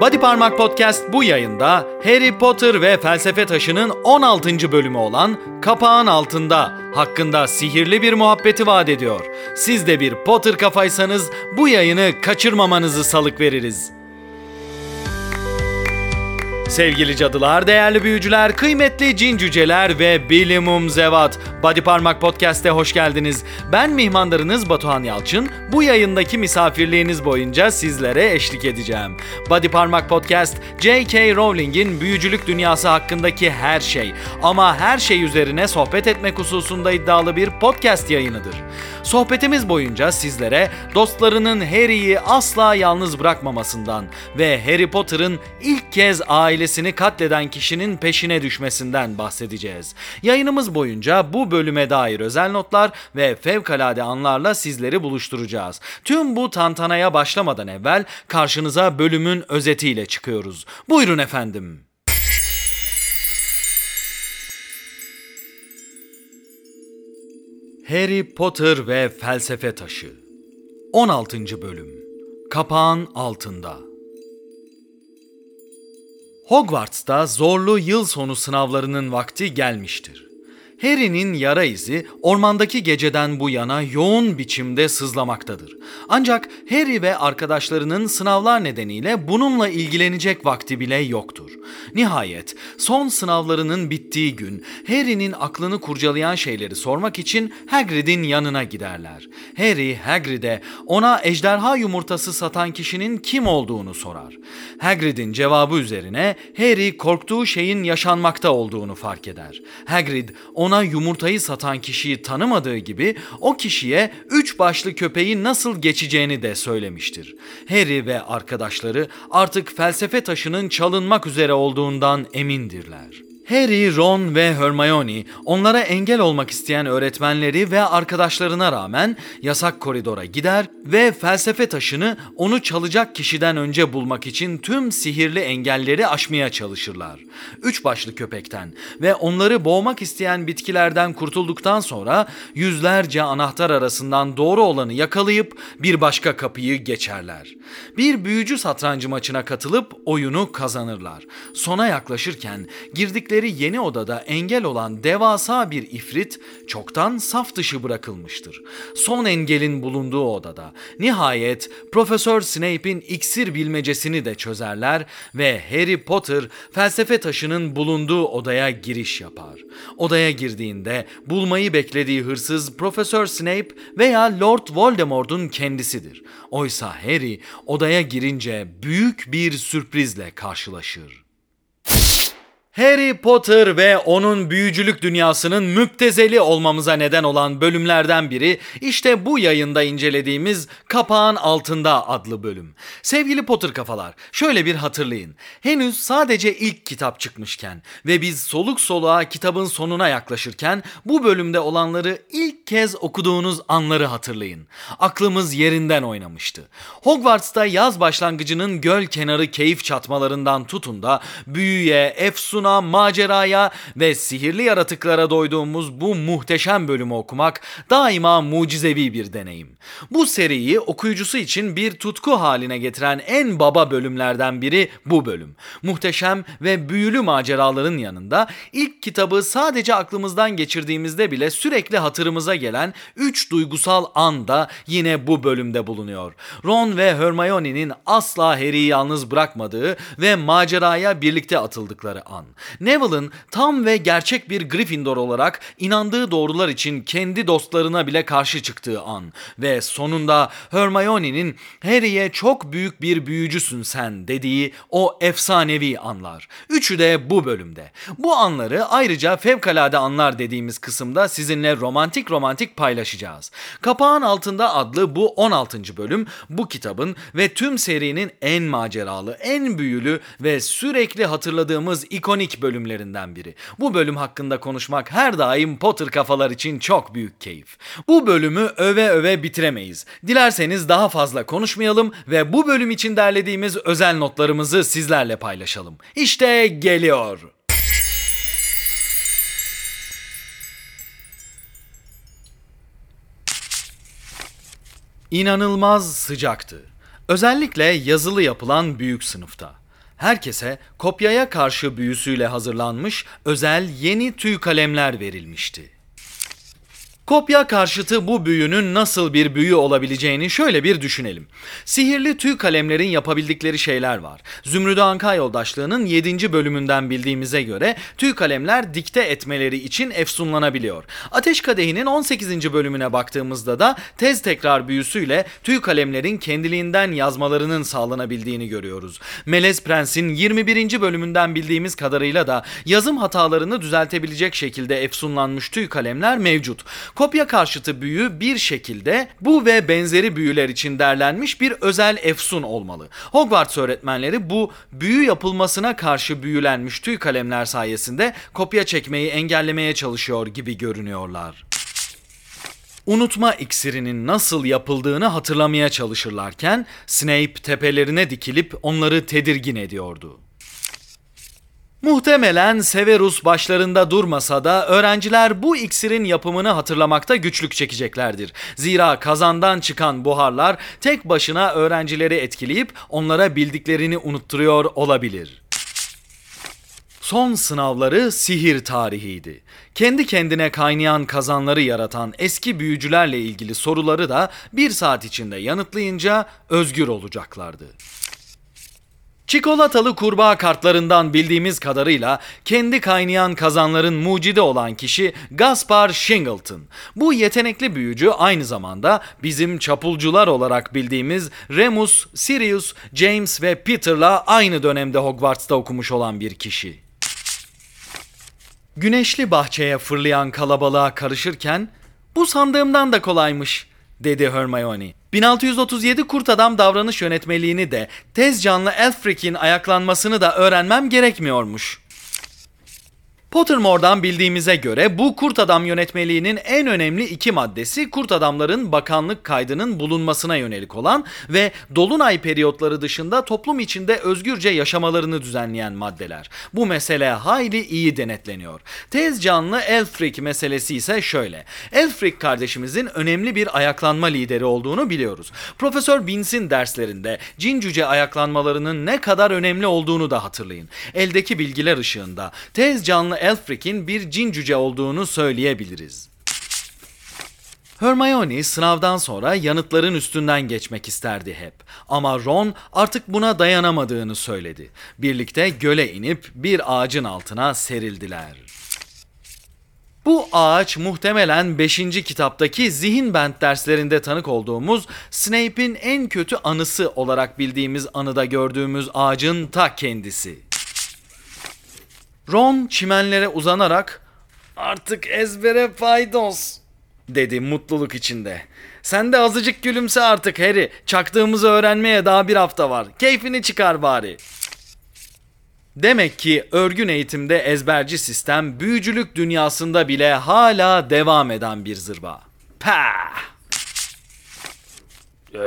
Body Parmak Podcast bu yayında Harry Potter ve Felsefe Taşı'nın 16. bölümü olan Kapağın Altında hakkında sihirli bir muhabbeti vaat ediyor. Siz de bir Potter kafaysanız bu yayını kaçırmamanızı salık veririz. Sevgili cadılar, değerli büyücüler, kıymetli cin cüceler ve bilimum zevat. Body Parmak Podcast'e hoş geldiniz. Ben mihmandarınız Batuhan Yalçın. Bu yayındaki misafirliğiniz boyunca sizlere eşlik edeceğim. Body Parmak Podcast, J.K. Rowling'in büyücülük dünyası hakkındaki her şey ama her şey üzerine sohbet etmek hususunda iddialı bir podcast yayınıdır. Sohbetimiz boyunca sizlere dostlarının Harry'i asla yalnız bırakmamasından ve Harry Potter'ın ilk kez ailesini katleden kişinin peşine düşmesinden bahsedeceğiz. Yayınımız boyunca bu bölüme dair özel notlar ve fevkalade anlarla sizleri buluşturacağız. Tüm bu tantanaya başlamadan evvel karşınıza bölümün özetiyle çıkıyoruz. Buyurun efendim. Harry Potter ve Felsefe Taşı 16. Bölüm Kapağın Altında Hogwarts'ta zorlu yıl sonu sınavlarının vakti gelmiştir. Harry'nin yara izi ormandaki geceden bu yana yoğun biçimde sızlamaktadır. Ancak Harry ve arkadaşlarının sınavlar nedeniyle bununla ilgilenecek vakti bile yoktur. Nihayet son sınavlarının bittiği gün Harry'nin aklını kurcalayan şeyleri sormak için Hagrid'in yanına giderler. Harry Hagrid'e ona ejderha yumurtası satan kişinin kim olduğunu sorar. Hagrid'in cevabı üzerine Harry korktuğu şeyin yaşanmakta olduğunu fark eder. Hagrid ona yumurtayı satan kişiyi tanımadığı gibi o kişiye üç başlı köpeği nasıl geçeceğini de söylemiştir. Harry ve arkadaşları artık felsefe taşının çalınmak üzere olduğundan emindirler. Harry, Ron ve Hermione onlara engel olmak isteyen öğretmenleri ve arkadaşlarına rağmen yasak koridora gider ve felsefe taşını onu çalacak kişiden önce bulmak için tüm sihirli engelleri aşmaya çalışırlar. Üç başlı köpekten ve onları boğmak isteyen bitkilerden kurtulduktan sonra yüzlerce anahtar arasından doğru olanı yakalayıp bir başka kapıyı geçerler. Bir büyücü satrancı maçına katılıp oyunu kazanırlar. Sona yaklaşırken girdikleri yeni odada engel olan devasa bir ifrit çoktan saf dışı bırakılmıştır. Son engelin bulunduğu odada nihayet Profesör Snape'in iksir bilmecesini de çözerler ve Harry Potter felsefe taşının bulunduğu odaya giriş yapar. Odaya girdiğinde bulmayı beklediği hırsız Profesör Snape veya Lord Voldemort'un kendisidir. Oysa Harry odaya girince büyük bir sürprizle karşılaşır. Harry Potter ve onun büyücülük dünyasının müptezeli olmamıza neden olan bölümlerden biri işte bu yayında incelediğimiz Kapağın Altında adlı bölüm. Sevgili Potter kafalar, şöyle bir hatırlayın. Henüz sadece ilk kitap çıkmışken ve biz soluk soluğa kitabın sonuna yaklaşırken bu bölümde olanları ilk kez okuduğunuz anları hatırlayın. Aklımız yerinden oynamıştı. Hogwarts'ta yaz başlangıcının göl kenarı keyif çatmalarından tutun da büyüye, efsun oyuna, maceraya ve sihirli yaratıklara doyduğumuz bu muhteşem bölümü okumak daima mucizevi bir deneyim. Bu seriyi okuyucusu için bir tutku haline getiren en baba bölümlerden biri bu bölüm. Muhteşem ve büyülü maceraların yanında ilk kitabı sadece aklımızdan geçirdiğimizde bile sürekli hatırımıza gelen üç duygusal an da yine bu bölümde bulunuyor. Ron ve Hermione'nin asla Harry'i yalnız bırakmadığı ve maceraya birlikte atıldıkları an. Neville'ın tam ve gerçek bir Gryffindor olarak inandığı doğrular için kendi dostlarına bile karşı çıktığı an ve sonunda Hermione'nin Harry'e çok büyük bir büyücüsün sen dediği o efsanevi anlar. Üçü de bu bölümde. Bu anları ayrıca fevkalade anlar dediğimiz kısımda sizinle romantik romantik paylaşacağız. Kapağın altında adlı bu 16. bölüm bu kitabın ve tüm serinin en maceralı, en büyülü ve sürekli hatırladığımız ikonik bölümlerinden biri. Bu bölüm hakkında konuşmak her daim Potter kafalar için çok büyük keyif. Bu bölümü öve öve bitiremeyiz. Dilerseniz daha fazla konuşmayalım ve bu bölüm için derlediğimiz özel notlarımızı sizlerle paylaşalım. İşte geliyor. İnanılmaz sıcaktı. Özellikle yazılı yapılan büyük sınıfta. Herkese kopyaya karşı büyüsüyle hazırlanmış özel yeni tüy kalemler verilmişti. Kopya karşıtı bu büyünün nasıl bir büyü olabileceğini şöyle bir düşünelim. Sihirli tüy kalemlerin yapabildikleri şeyler var. Zümrüdü Anka Yoldaşlığı'nın 7. bölümünden bildiğimize göre tüy kalemler dikte etmeleri için efsunlanabiliyor. Ateş Kadehi'nin 18. bölümüne baktığımızda da tez tekrar büyüsüyle tüy kalemlerin kendiliğinden yazmalarının sağlanabildiğini görüyoruz. Melez Prens'in 21. bölümünden bildiğimiz kadarıyla da yazım hatalarını düzeltebilecek şekilde efsunlanmış tüy kalemler mevcut. Kopya karşıtı büyü bir şekilde bu ve benzeri büyüler için derlenmiş bir özel efsun olmalı. Hogwarts öğretmenleri bu büyü yapılmasına karşı büyülenmiş tüy kalemler sayesinde kopya çekmeyi engellemeye çalışıyor gibi görünüyorlar unutma iksirinin nasıl yapıldığını hatırlamaya çalışırlarken Snape tepelerine dikilip onları tedirgin ediyordu. Muhtemelen Severus başlarında durmasa da öğrenciler bu iksirin yapımını hatırlamakta güçlük çekeceklerdir. Zira kazandan çıkan buharlar tek başına öğrencileri etkileyip onlara bildiklerini unutturuyor olabilir. Son sınavları sihir tarihiydi. Kendi kendine kaynayan kazanları yaratan eski büyücülerle ilgili soruları da bir saat içinde yanıtlayınca özgür olacaklardı. Çikolatalı kurbağa kartlarından bildiğimiz kadarıyla kendi kaynayan kazanların mucidi olan kişi Gaspar Shingleton. Bu yetenekli büyücü aynı zamanda bizim çapulcular olarak bildiğimiz Remus, Sirius, James ve Peter'la aynı dönemde Hogwarts'ta okumuş olan bir kişi. Güneşli bahçeye fırlayan kalabalığa karışırken bu sandığımdan da kolaymış dedi Hermione. 1637 Kurt Adam davranış yönetmeliğini de tez canlı Elfric'in ayaklanmasını da öğrenmem gerekmiyormuş. Pottermore'dan bildiğimize göre bu kurt adam yönetmeliğinin en önemli iki maddesi kurt adamların bakanlık kaydının bulunmasına yönelik olan ve dolunay periyotları dışında toplum içinde özgürce yaşamalarını düzenleyen maddeler. Bu mesele hayli iyi denetleniyor. Tez canlı Elfric meselesi ise şöyle. Elfric kardeşimizin önemli bir ayaklanma lideri olduğunu biliyoruz. Profesör Binz'in derslerinde cin cüce ayaklanmalarının ne kadar önemli olduğunu da hatırlayın. Eldeki bilgiler ışığında tez canlı Elfric'in bir cin cüce olduğunu söyleyebiliriz. Hermione sınavdan sonra yanıtların üstünden geçmek isterdi hep. Ama Ron artık buna dayanamadığını söyledi. Birlikte göle inip bir ağacın altına serildiler. Bu ağaç muhtemelen 5. kitaptaki zihin bent derslerinde tanık olduğumuz Snape'in en kötü anısı olarak bildiğimiz anıda gördüğümüz ağacın ta kendisi. Ron çimenlere uzanarak artık ezbere faydos dedi mutluluk içinde. Sen de azıcık gülümse artık Harry. Çaktığımızı öğrenmeye daha bir hafta var. Keyfini çıkar bari. Demek ki örgün eğitimde ezberci sistem büyücülük dünyasında bile hala devam eden bir zırva. Pah! Ee,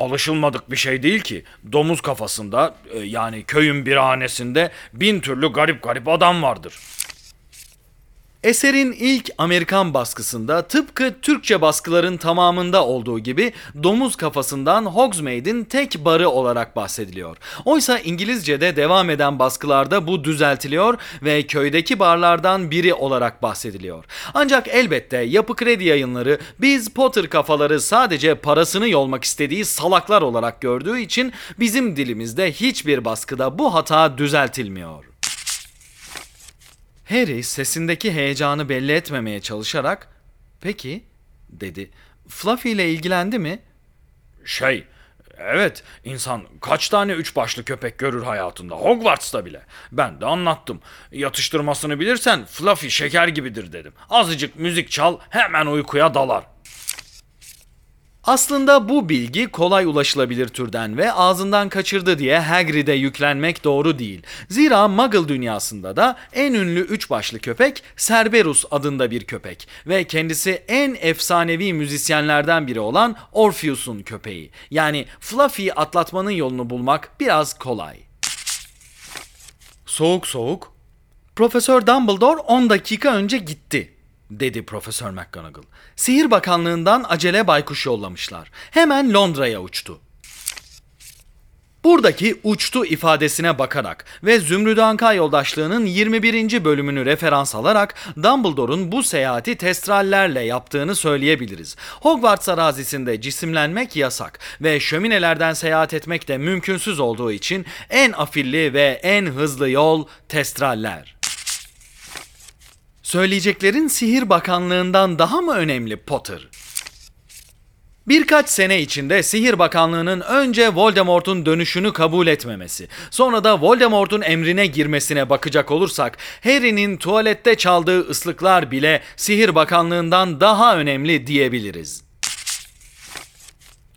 alışılmadık bir şey değil ki. Domuz kafasında e, yani köyün bir hanesinde bin türlü garip garip adam vardır. Eserin ilk Amerikan baskısında tıpkı Türkçe baskıların tamamında olduğu gibi domuz kafasından Hogsmeade'in tek barı olarak bahsediliyor. Oysa İngilizce'de devam eden baskılarda bu düzeltiliyor ve köydeki barlardan biri olarak bahsediliyor. Ancak elbette Yapı Kredi yayınları biz Potter kafaları sadece parasını yolmak istediği salaklar olarak gördüğü için bizim dilimizde hiçbir baskıda bu hata düzeltilmiyor. Harry sesindeki heyecanı belli etmemeye çalışarak "Peki?" dedi. "Fluffy ile ilgilendi mi?" Şey, evet insan kaç tane üç başlı köpek görür hayatında Hogwarts'ta bile. Ben de anlattım. Yatıştırmasını bilirsen Fluffy şeker gibidir dedim. Azıcık müzik çal hemen uykuya dalar. Aslında bu bilgi kolay ulaşılabilir türden ve ağzından kaçırdı diye Hagrid'e yüklenmek doğru değil. Zira Muggle dünyasında da en ünlü üç başlı köpek Cerberus adında bir köpek ve kendisi en efsanevi müzisyenlerden biri olan Orpheus'un köpeği. Yani Fluffy'yi atlatmanın yolunu bulmak biraz kolay. Soğuk soğuk. Profesör Dumbledore 10 dakika önce gitti dedi Profesör McGonagall. Sihir Bakanlığından acele baykuş yollamışlar. Hemen Londra'ya uçtu. Buradaki uçtu ifadesine bakarak ve Zümrüt Anka yoldaşlığının 21. bölümünü referans alarak Dumbledore'un bu seyahati testrallerle yaptığını söyleyebiliriz. Hogwarts arazisinde cisimlenmek yasak ve şöminelerden seyahat etmek de mümkünsüz olduğu için en afilli ve en hızlı yol testraller. Söyleyeceklerin sihir bakanlığından daha mı önemli Potter? Birkaç sene içinde Sihir Bakanlığı'nın önce Voldemort'un dönüşünü kabul etmemesi, sonra da Voldemort'un emrine girmesine bakacak olursak, Harry'nin tuvalette çaldığı ıslıklar bile Sihir Bakanlığı'ndan daha önemli diyebiliriz.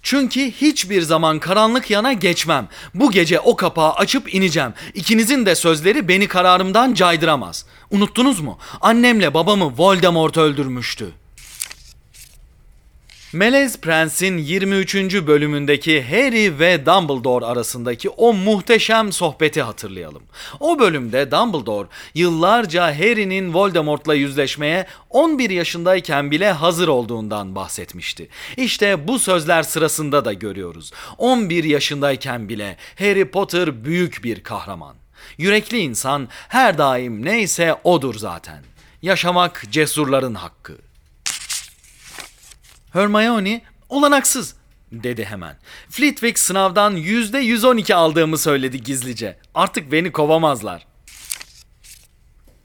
Çünkü hiçbir zaman karanlık yana geçmem. Bu gece o kapağı açıp ineceğim. İkinizin de sözleri beni kararımdan caydıramaz. Unuttunuz mu? Annemle babamı Voldemort öldürmüştü. Melez Prens'in 23. bölümündeki Harry ve Dumbledore arasındaki o muhteşem sohbeti hatırlayalım. O bölümde Dumbledore yıllarca Harry'nin Voldemort'la yüzleşmeye 11 yaşındayken bile hazır olduğundan bahsetmişti. İşte bu sözler sırasında da görüyoruz. 11 yaşındayken bile Harry Potter büyük bir kahraman. Yürekli insan her daim neyse odur zaten. Yaşamak cesurların hakkı. Hermione olanaksız dedi hemen. Flitwick sınavdan yüzde 112 aldığımı söyledi gizlice. Artık beni kovamazlar.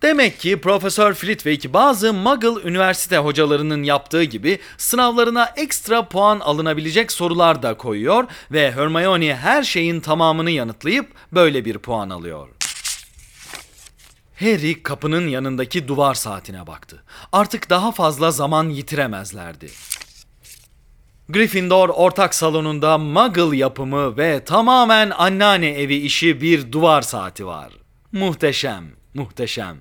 Demek ki Profesör Flitwick bazı Muggle üniversite hocalarının yaptığı gibi sınavlarına ekstra puan alınabilecek sorular da koyuyor ve Hermione her şeyin tamamını yanıtlayıp böyle bir puan alıyor. Harry kapının yanındaki duvar saatine baktı. Artık daha fazla zaman yitiremezlerdi. Gryffindor ortak salonunda Muggle yapımı ve tamamen anneanne evi işi bir duvar saati var. Muhteşem, muhteşem.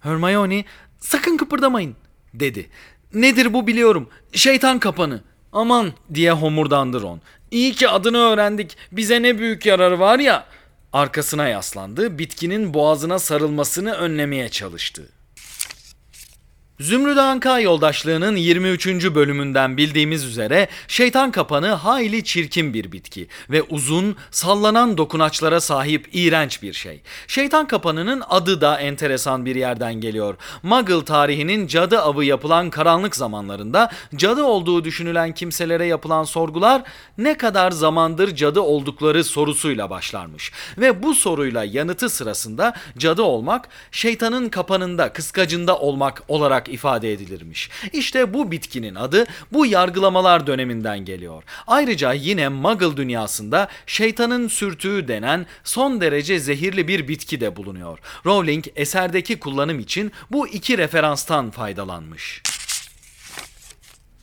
Hermione, sakın kıpırdamayın, dedi. Nedir bu biliyorum, şeytan kapanı. Aman diye homurdandı Ron. İyi ki adını öğrendik, bize ne büyük yararı var ya. Arkasına yaslandı, bitkinin boğazına sarılmasını önlemeye çalıştı. Zümrüt Anka yoldaşlığının 23. bölümünden bildiğimiz üzere şeytan kapanı hayli çirkin bir bitki ve uzun, sallanan dokunaçlara sahip iğrenç bir şey. Şeytan kapanının adı da enteresan bir yerden geliyor. Muggle tarihinin cadı avı yapılan karanlık zamanlarında cadı olduğu düşünülen kimselere yapılan sorgular ne kadar zamandır cadı oldukları sorusuyla başlarmış. Ve bu soruyla yanıtı sırasında cadı olmak şeytanın kapanında, kıskacında olmak olarak ifade edilirmiş. İşte bu bitkinin adı bu yargılamalar döneminden geliyor. Ayrıca yine Muggle dünyasında şeytanın sürtüğü denen son derece zehirli bir bitki de bulunuyor. Rowling eserdeki kullanım için bu iki referanstan faydalanmış.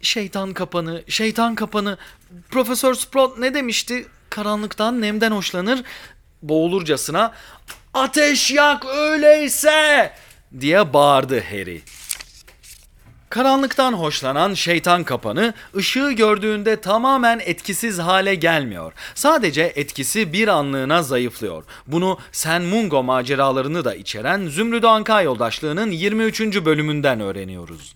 Şeytan kapanı, şeytan kapanı. Profesör Sprout ne demişti? Karanlıktan, nemden hoşlanır. Boğulurcasına ateş yak öyleyse diye bağırdı Harry. Karanlıktan hoşlanan şeytan kapanı ışığı gördüğünde tamamen etkisiz hale gelmiyor. Sadece etkisi bir anlığına zayıflıyor. Bunu Sen Mungo maceralarını da içeren Zümrüt Anka yoldaşlığının 23. bölümünden öğreniyoruz.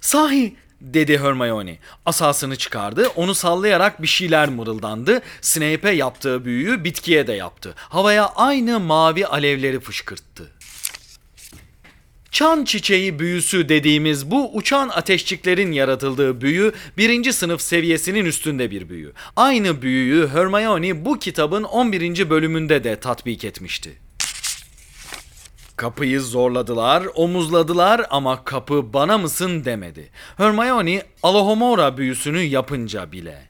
Sahi dedi Hermione. Asasını çıkardı, onu sallayarak bir şeyler mırıldandı. Snape'e yaptığı büyüyü bitkiye de yaptı. Havaya aynı mavi alevleri fışkırttı. Çan çiçeği büyüsü dediğimiz bu uçan ateşçiklerin yaratıldığı büyü birinci sınıf seviyesinin üstünde bir büyü. Aynı büyüyü Hermione bu kitabın 11. bölümünde de tatbik etmişti. Kapıyı zorladılar, omuzladılar ama kapı bana mısın demedi. Hermione Alohomora büyüsünü yapınca bile.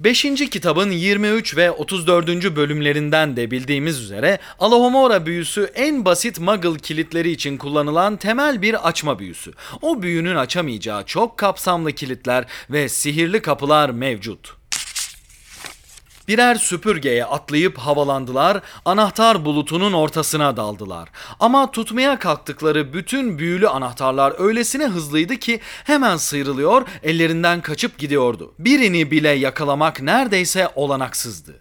5. kitabın 23 ve 34. bölümlerinden de bildiğimiz üzere Alohomora büyüsü en basit Muggle kilitleri için kullanılan temel bir açma büyüsü. O büyünün açamayacağı çok kapsamlı kilitler ve sihirli kapılar mevcut. Birer süpürgeye atlayıp havalandılar, anahtar bulutunun ortasına daldılar. Ama tutmaya kalktıkları bütün büyülü anahtarlar öylesine hızlıydı ki hemen sıyrılıyor, ellerinden kaçıp gidiyordu. Birini bile yakalamak neredeyse olanaksızdı.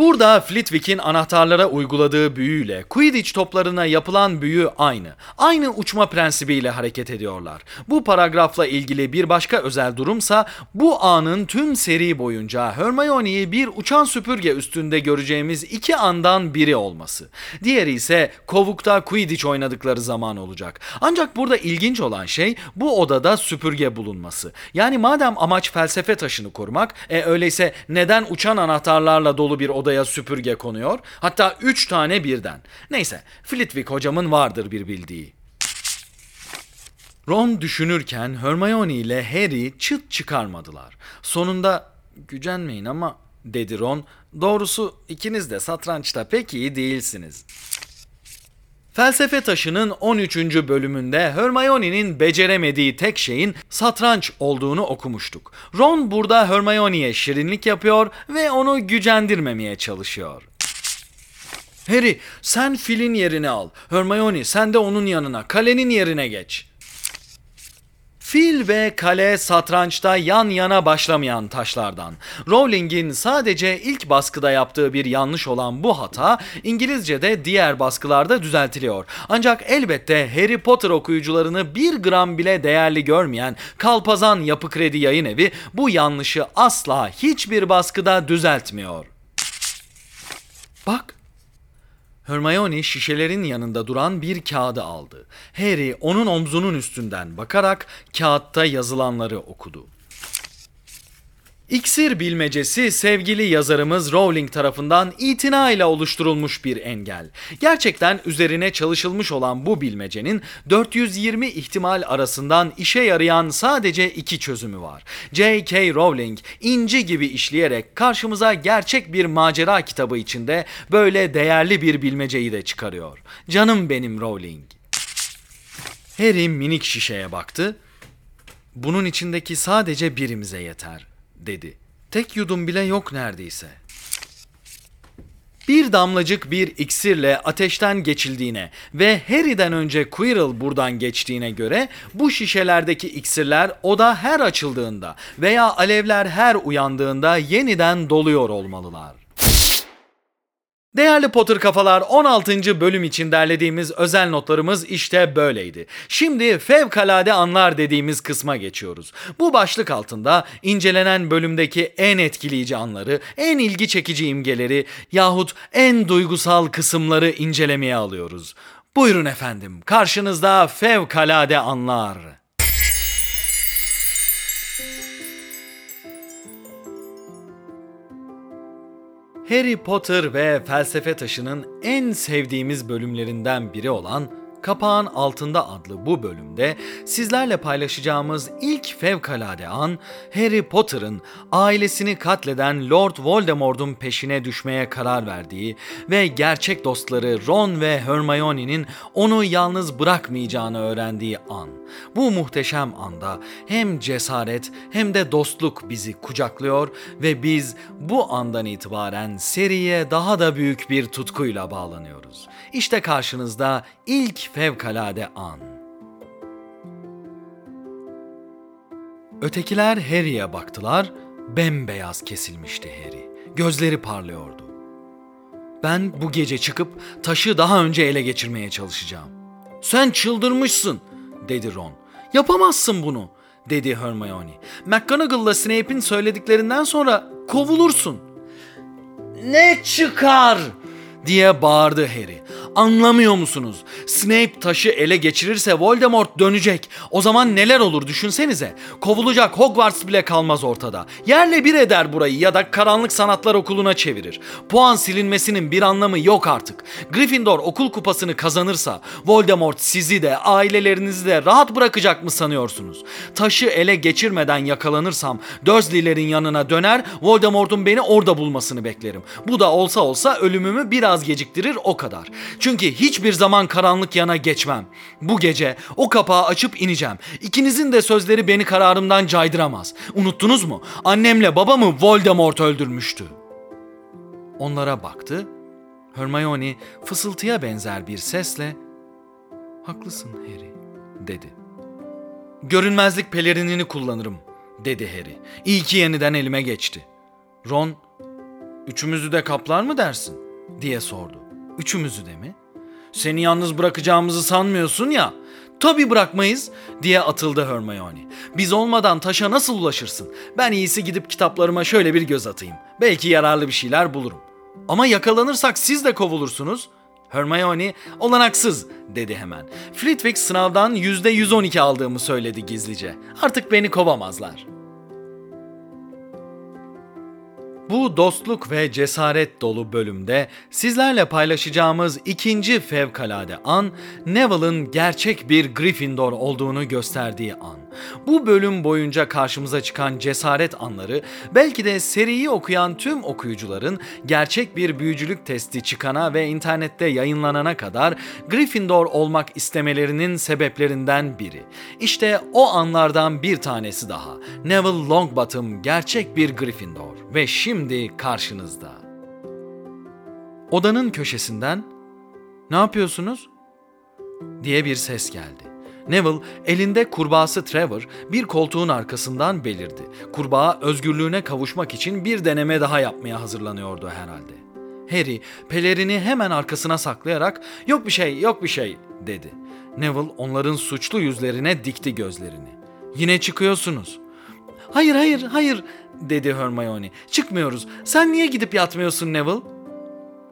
Burada Flitwick'in anahtarlara uyguladığı büyüyle Quidditch toplarına yapılan büyü aynı. Aynı uçma prensibiyle hareket ediyorlar. Bu paragrafla ilgili bir başka özel durumsa bu anın tüm seri boyunca Hermione'yi bir uçan süpürge üstünde göreceğimiz iki andan biri olması. Diğeri ise kovukta Quidditch oynadıkları zaman olacak. Ancak burada ilginç olan şey bu odada süpürge bulunması. Yani madem amaç felsefe taşını korumak, e öyleyse neden uçan anahtarlarla dolu bir odaya süpürge konuyor? Hatta üç tane birden. Neyse, Flitwick hocamın vardır bir bildiği. Ron düşünürken Hermione ile Harry çıt çıkarmadılar. Sonunda gücenmeyin ama dedi Ron. Doğrusu ikiniz de satrançta pek iyi değilsiniz. Felsefe Taşı'nın 13. bölümünde Hermione'nin beceremediği tek şeyin satranç olduğunu okumuştuk. Ron burada Hermione'ye şirinlik yapıyor ve onu gücendirmemeye çalışıyor. Harry sen filin yerini al. Hermione sen de onun yanına, kalenin yerine geç. Fil ve kale satrançta yan yana başlamayan taşlardan. Rowling'in sadece ilk baskıda yaptığı bir yanlış olan bu hata İngilizce'de diğer baskılarda düzeltiliyor. Ancak elbette Harry Potter okuyucularını bir gram bile değerli görmeyen Kalpazan Yapı Kredi Yayın Evi bu yanlışı asla hiçbir baskıda düzeltmiyor. Bak Hermione şişelerin yanında duran bir kağıdı aldı. Harry onun omzunun üstünden bakarak kağıtta yazılanları okudu. İksir bilmecesi sevgili yazarımız Rowling tarafından itina ile oluşturulmuş bir engel. Gerçekten üzerine çalışılmış olan bu bilmecenin 420 ihtimal arasından işe yarayan sadece iki çözümü var. J.K. Rowling inci gibi işleyerek karşımıza gerçek bir macera kitabı içinde böyle değerli bir bilmeceyi de çıkarıyor. Canım benim Rowling. Harry minik şişeye baktı. Bunun içindeki sadece birimize yeter dedi. Tek yudum bile yok neredeyse. Bir damlacık bir iksirle ateşten geçildiğine ve Harry'den önce Quirrell buradan geçtiğine göre bu şişelerdeki iksirler oda her açıldığında veya alevler her uyandığında yeniden doluyor olmalılar. Değerli Potter kafalar 16. bölüm için derlediğimiz özel notlarımız işte böyleydi. Şimdi fevkalade anlar dediğimiz kısma geçiyoruz. Bu başlık altında incelenen bölümdeki en etkileyici anları, en ilgi çekici imgeleri yahut en duygusal kısımları incelemeye alıyoruz. Buyurun efendim, karşınızda fevkalade anlar. Harry Potter ve Felsefe Taşı'nın en sevdiğimiz bölümlerinden biri olan Kapağın Altında adlı bu bölümde sizlerle paylaşacağımız ilk fevkalade an Harry Potter'ın ailesini katleden Lord Voldemort'un peşine düşmeye karar verdiği ve gerçek dostları Ron ve Hermione'nin onu yalnız bırakmayacağını öğrendiği an. Bu muhteşem anda hem cesaret hem de dostluk bizi kucaklıyor ve biz bu andan itibaren seriye daha da büyük bir tutkuyla bağlanıyoruz. İşte karşınızda ilk fevkalade an. Ötekiler Harry'e baktılar, bembeyaz kesilmişti Harry. Gözleri parlıyordu. Ben bu gece çıkıp taşı daha önce ele geçirmeye çalışacağım. Sen çıldırmışsın, dedi Ron. Yapamazsın bunu, dedi Hermione. McGonagall'la Snape'in söylediklerinden sonra kovulursun. Ne çıkar? diye bağırdı Harry. Anlamıyor musunuz? Snape taşı ele geçirirse Voldemort dönecek. O zaman neler olur düşünsenize. Kovulacak Hogwarts bile kalmaz ortada. Yerle bir eder burayı ya da karanlık sanatlar okuluna çevirir. Puan silinmesinin bir anlamı yok artık. Gryffindor okul kupasını kazanırsa Voldemort sizi de ailelerinizi de rahat bırakacak mı sanıyorsunuz? Taşı ele geçirmeden yakalanırsam Dursley'lerin yanına döner Voldemort'un beni orada bulmasını beklerim. Bu da olsa olsa ölümümü biraz geciktirir o kadar. Çünkü hiçbir zaman karanlık yana geçmem. Bu gece o kapağı açıp ineceğim. İkinizin de sözleri beni kararımdan caydıramaz. Unuttunuz mu? Annemle babamı Voldemort öldürmüştü. Onlara baktı. Hermione fısıltıya benzer bir sesle "Haklısın Harry." dedi. "Görünmezlik pelerinini kullanırım." dedi Harry. İyi ki yeniden elime geçti. Ron Üçümüzü de kaplar mı dersin? diye sordu. Üçümüzü de mi? Seni yalnız bırakacağımızı sanmıyorsun ya. Tabii bırakmayız diye atıldı Hermione. Biz olmadan taşa nasıl ulaşırsın? Ben iyisi gidip kitaplarıma şöyle bir göz atayım. Belki yararlı bir şeyler bulurum. Ama yakalanırsak siz de kovulursunuz. Hermione olanaksız dedi hemen. Flitwick sınavdan %112 aldığımı söyledi gizlice. Artık beni kovamazlar. Bu dostluk ve cesaret dolu bölümde sizlerle paylaşacağımız ikinci fevkalade an Neville'ın gerçek bir Gryffindor olduğunu gösterdiği an. Bu bölüm boyunca karşımıza çıkan cesaret anları belki de seriyi okuyan tüm okuyucuların gerçek bir büyücülük testi çıkana ve internette yayınlanana kadar Gryffindor olmak istemelerinin sebeplerinden biri. İşte o anlardan bir tanesi daha. Neville Longbottom gerçek bir Gryffindor ve şimdi karşınızda. Odanın köşesinden "Ne yapıyorsunuz?" diye bir ses geldi. Neville elinde kurbağası Trevor bir koltuğun arkasından belirdi. Kurbağa özgürlüğüne kavuşmak için bir deneme daha yapmaya hazırlanıyordu herhalde. Harry pelerini hemen arkasına saklayarak "Yok bir şey, yok bir şey." dedi. Neville onların suçlu yüzlerine dikti gözlerini. "Yine çıkıyorsunuz." "Hayır, hayır, hayır." Dedi Hermione. "Çıkmıyoruz. Sen niye gidip yatmıyorsun Neville?"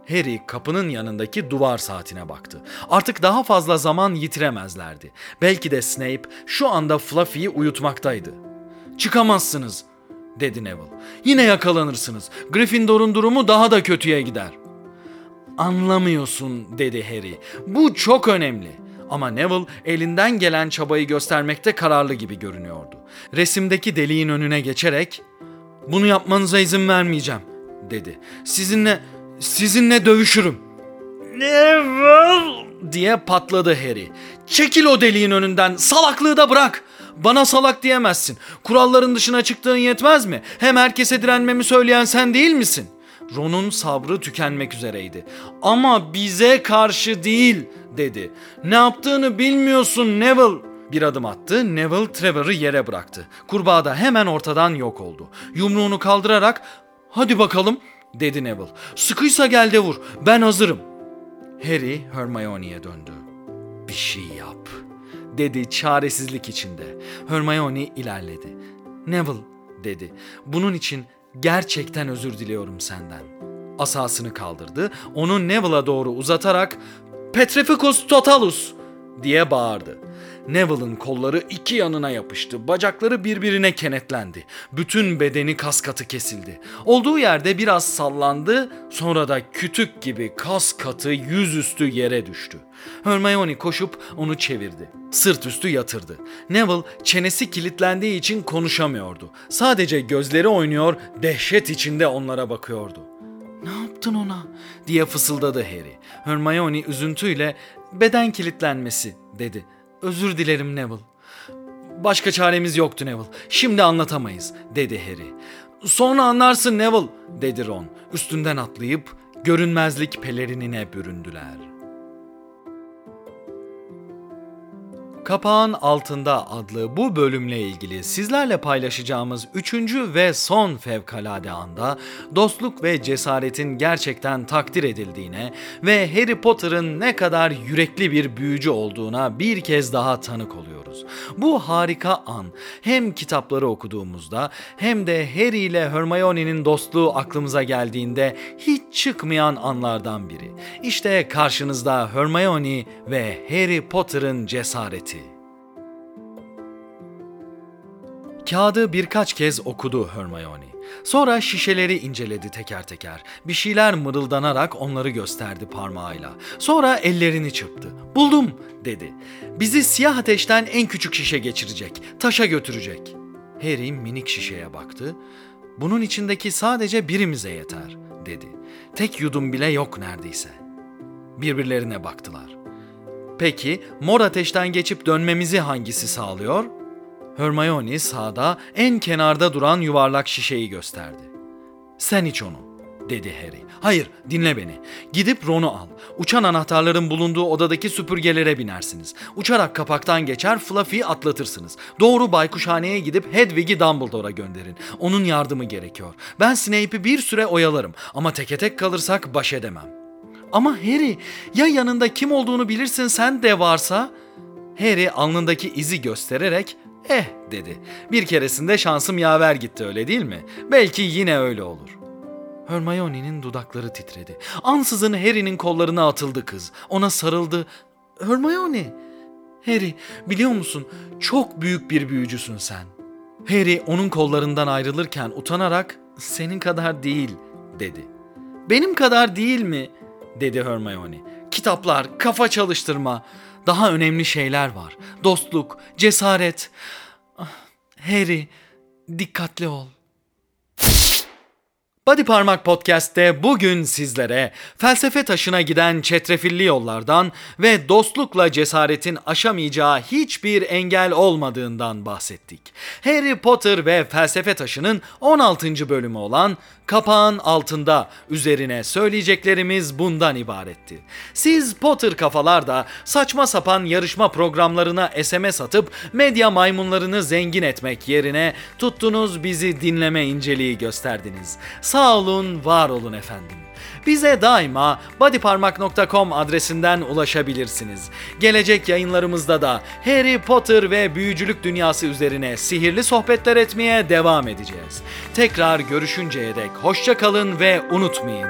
Harry kapının yanındaki duvar saatine baktı. Artık daha fazla zaman yitiremezlerdi. Belki de Snape şu anda Fluffy'yi uyutmaktaydı. "Çıkamazsınız." dedi Neville. "Yine yakalanırsınız. Gryffindor'un durumu daha da kötüye gider." "Anlamıyorsun." dedi Harry. "Bu çok önemli." Ama Neville elinden gelen çabayı göstermekte kararlı gibi görünüyordu. Resimdeki deliğin önüne geçerek "Bunu yapmanıza izin vermeyeceğim." dedi. "Sizinle sizinle dövüşürüm." Neville diye patladı Harry. Çekil o deliğin önünden. Salaklığı da bırak. Bana salak diyemezsin. Kuralların dışına çıktığın yetmez mi? Hem herkese direnmemi söyleyen sen değil misin? Ron'un sabrı tükenmek üzereydi. Ama bize karşı değil dedi. Ne yaptığını bilmiyorsun Neville. Bir adım attı, Neville Trevor'ı yere bıraktı. Kurbağa da hemen ortadan yok oldu. Yumruğunu kaldırarak "Hadi bakalım." dedi Neville. "Sıkıysa gel de vur. Ben hazırım." Harry Hermione'ye döndü. "Bir şey yap." dedi çaresizlik içinde. Hermione ilerledi. "Neville," dedi. "Bunun için gerçekten özür diliyorum senden." Asasını kaldırdı, onu Neville'a doğru uzatarak "Petrificus totalus!" diye bağırdı. Neville'ın kolları iki yanına yapıştı. Bacakları birbirine kenetlendi. Bütün bedeni kas katı kesildi. Olduğu yerde biraz sallandı, sonra da kütük gibi kas katı yüzüstü yere düştü. Hermione koşup onu çevirdi. Sırt üstü yatırdı. Neville çenesi kilitlendiği için konuşamıyordu. Sadece gözleri oynuyor, dehşet içinde onlara bakıyordu. Ne yaptın ona? diye fısıldadı Harry. Hermione üzüntüyle beden kilitlenmesi dedi. Özür dilerim Neville. Başka çaremiz yoktu Neville. Şimdi anlatamayız dedi Harry. Sonra anlarsın Neville dedi Ron. Üstünden atlayıp görünmezlik pelerinine büründüler. Kapağın Altında adlı bu bölümle ilgili sizlerle paylaşacağımız üçüncü ve son fevkalade anda dostluk ve cesaretin gerçekten takdir edildiğine ve Harry Potter'ın ne kadar yürekli bir büyücü olduğuna bir kez daha tanık oluyoruz. Bu harika an hem kitapları okuduğumuzda hem de Harry ile Hermione'nin dostluğu aklımıza geldiğinde hiç çıkmayan anlardan biri. İşte karşınızda Hermione ve Harry Potter'ın cesareti. Kağıdı birkaç kez okudu Hermione. Sonra şişeleri inceledi teker teker. Bir şeyler mırıldanarak onları gösterdi parmağıyla. Sonra ellerini çırptı. Buldum dedi. Bizi siyah ateşten en küçük şişe geçirecek. Taşa götürecek. Harry minik şişeye baktı. Bunun içindeki sadece birimize yeter dedi. Tek yudum bile yok neredeyse. Birbirlerine baktılar. Peki mor ateşten geçip dönmemizi hangisi sağlıyor? Hermione sağda en kenarda duran yuvarlak şişeyi gösterdi. Sen iç onu, dedi Harry. Hayır, dinle beni. Gidip Ron'u al. Uçan anahtarların bulunduğu odadaki süpürgelere binersiniz. Uçarak kapaktan geçer, Fluffy'yi atlatırsınız. Doğru baykuşhaneye gidip Hedwig'i Dumbledore'a gönderin. Onun yardımı gerekiyor. Ben Snape'i bir süre oyalarım ama teke tek kalırsak baş edemem. Ama Harry, ya yanında kim olduğunu bilirsin sen de varsa? Harry alnındaki izi göstererek eh dedi. Bir keresinde şansım yaver gitti öyle değil mi? Belki yine öyle olur. Hermione'nin dudakları titredi. Ansızın Harry'nin kollarına atıldı kız. Ona sarıldı. Hermione, Harry biliyor musun çok büyük bir büyücüsün sen. Harry onun kollarından ayrılırken utanarak senin kadar değil dedi. Benim kadar değil mi? dedi Hermione. Kitaplar, kafa çalıştırma. Daha önemli şeyler var. Dostluk, cesaret. Ah, Harry, dikkatli ol. Body Parmak Podcast'te bugün sizlere felsefe taşına giden çetrefilli yollardan ve dostlukla cesaretin aşamayacağı hiçbir engel olmadığından bahsettik. Harry Potter ve felsefe taşının 16. bölümü olan Kapağın Altında üzerine söyleyeceklerimiz bundan ibaretti. Siz Potter kafalar da saçma sapan yarışma programlarına SMS atıp medya maymunlarını zengin etmek yerine tuttunuz bizi dinleme inceliği gösterdiniz. Sağ olun, var olun efendim. Bize daima bodyparmak.com adresinden ulaşabilirsiniz. Gelecek yayınlarımızda da Harry Potter ve büyücülük dünyası üzerine sihirli sohbetler etmeye devam edeceğiz. Tekrar görüşünceye dek hoşça kalın ve unutmayın.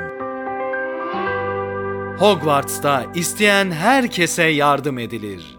Hogwarts'ta isteyen herkese yardım edilir.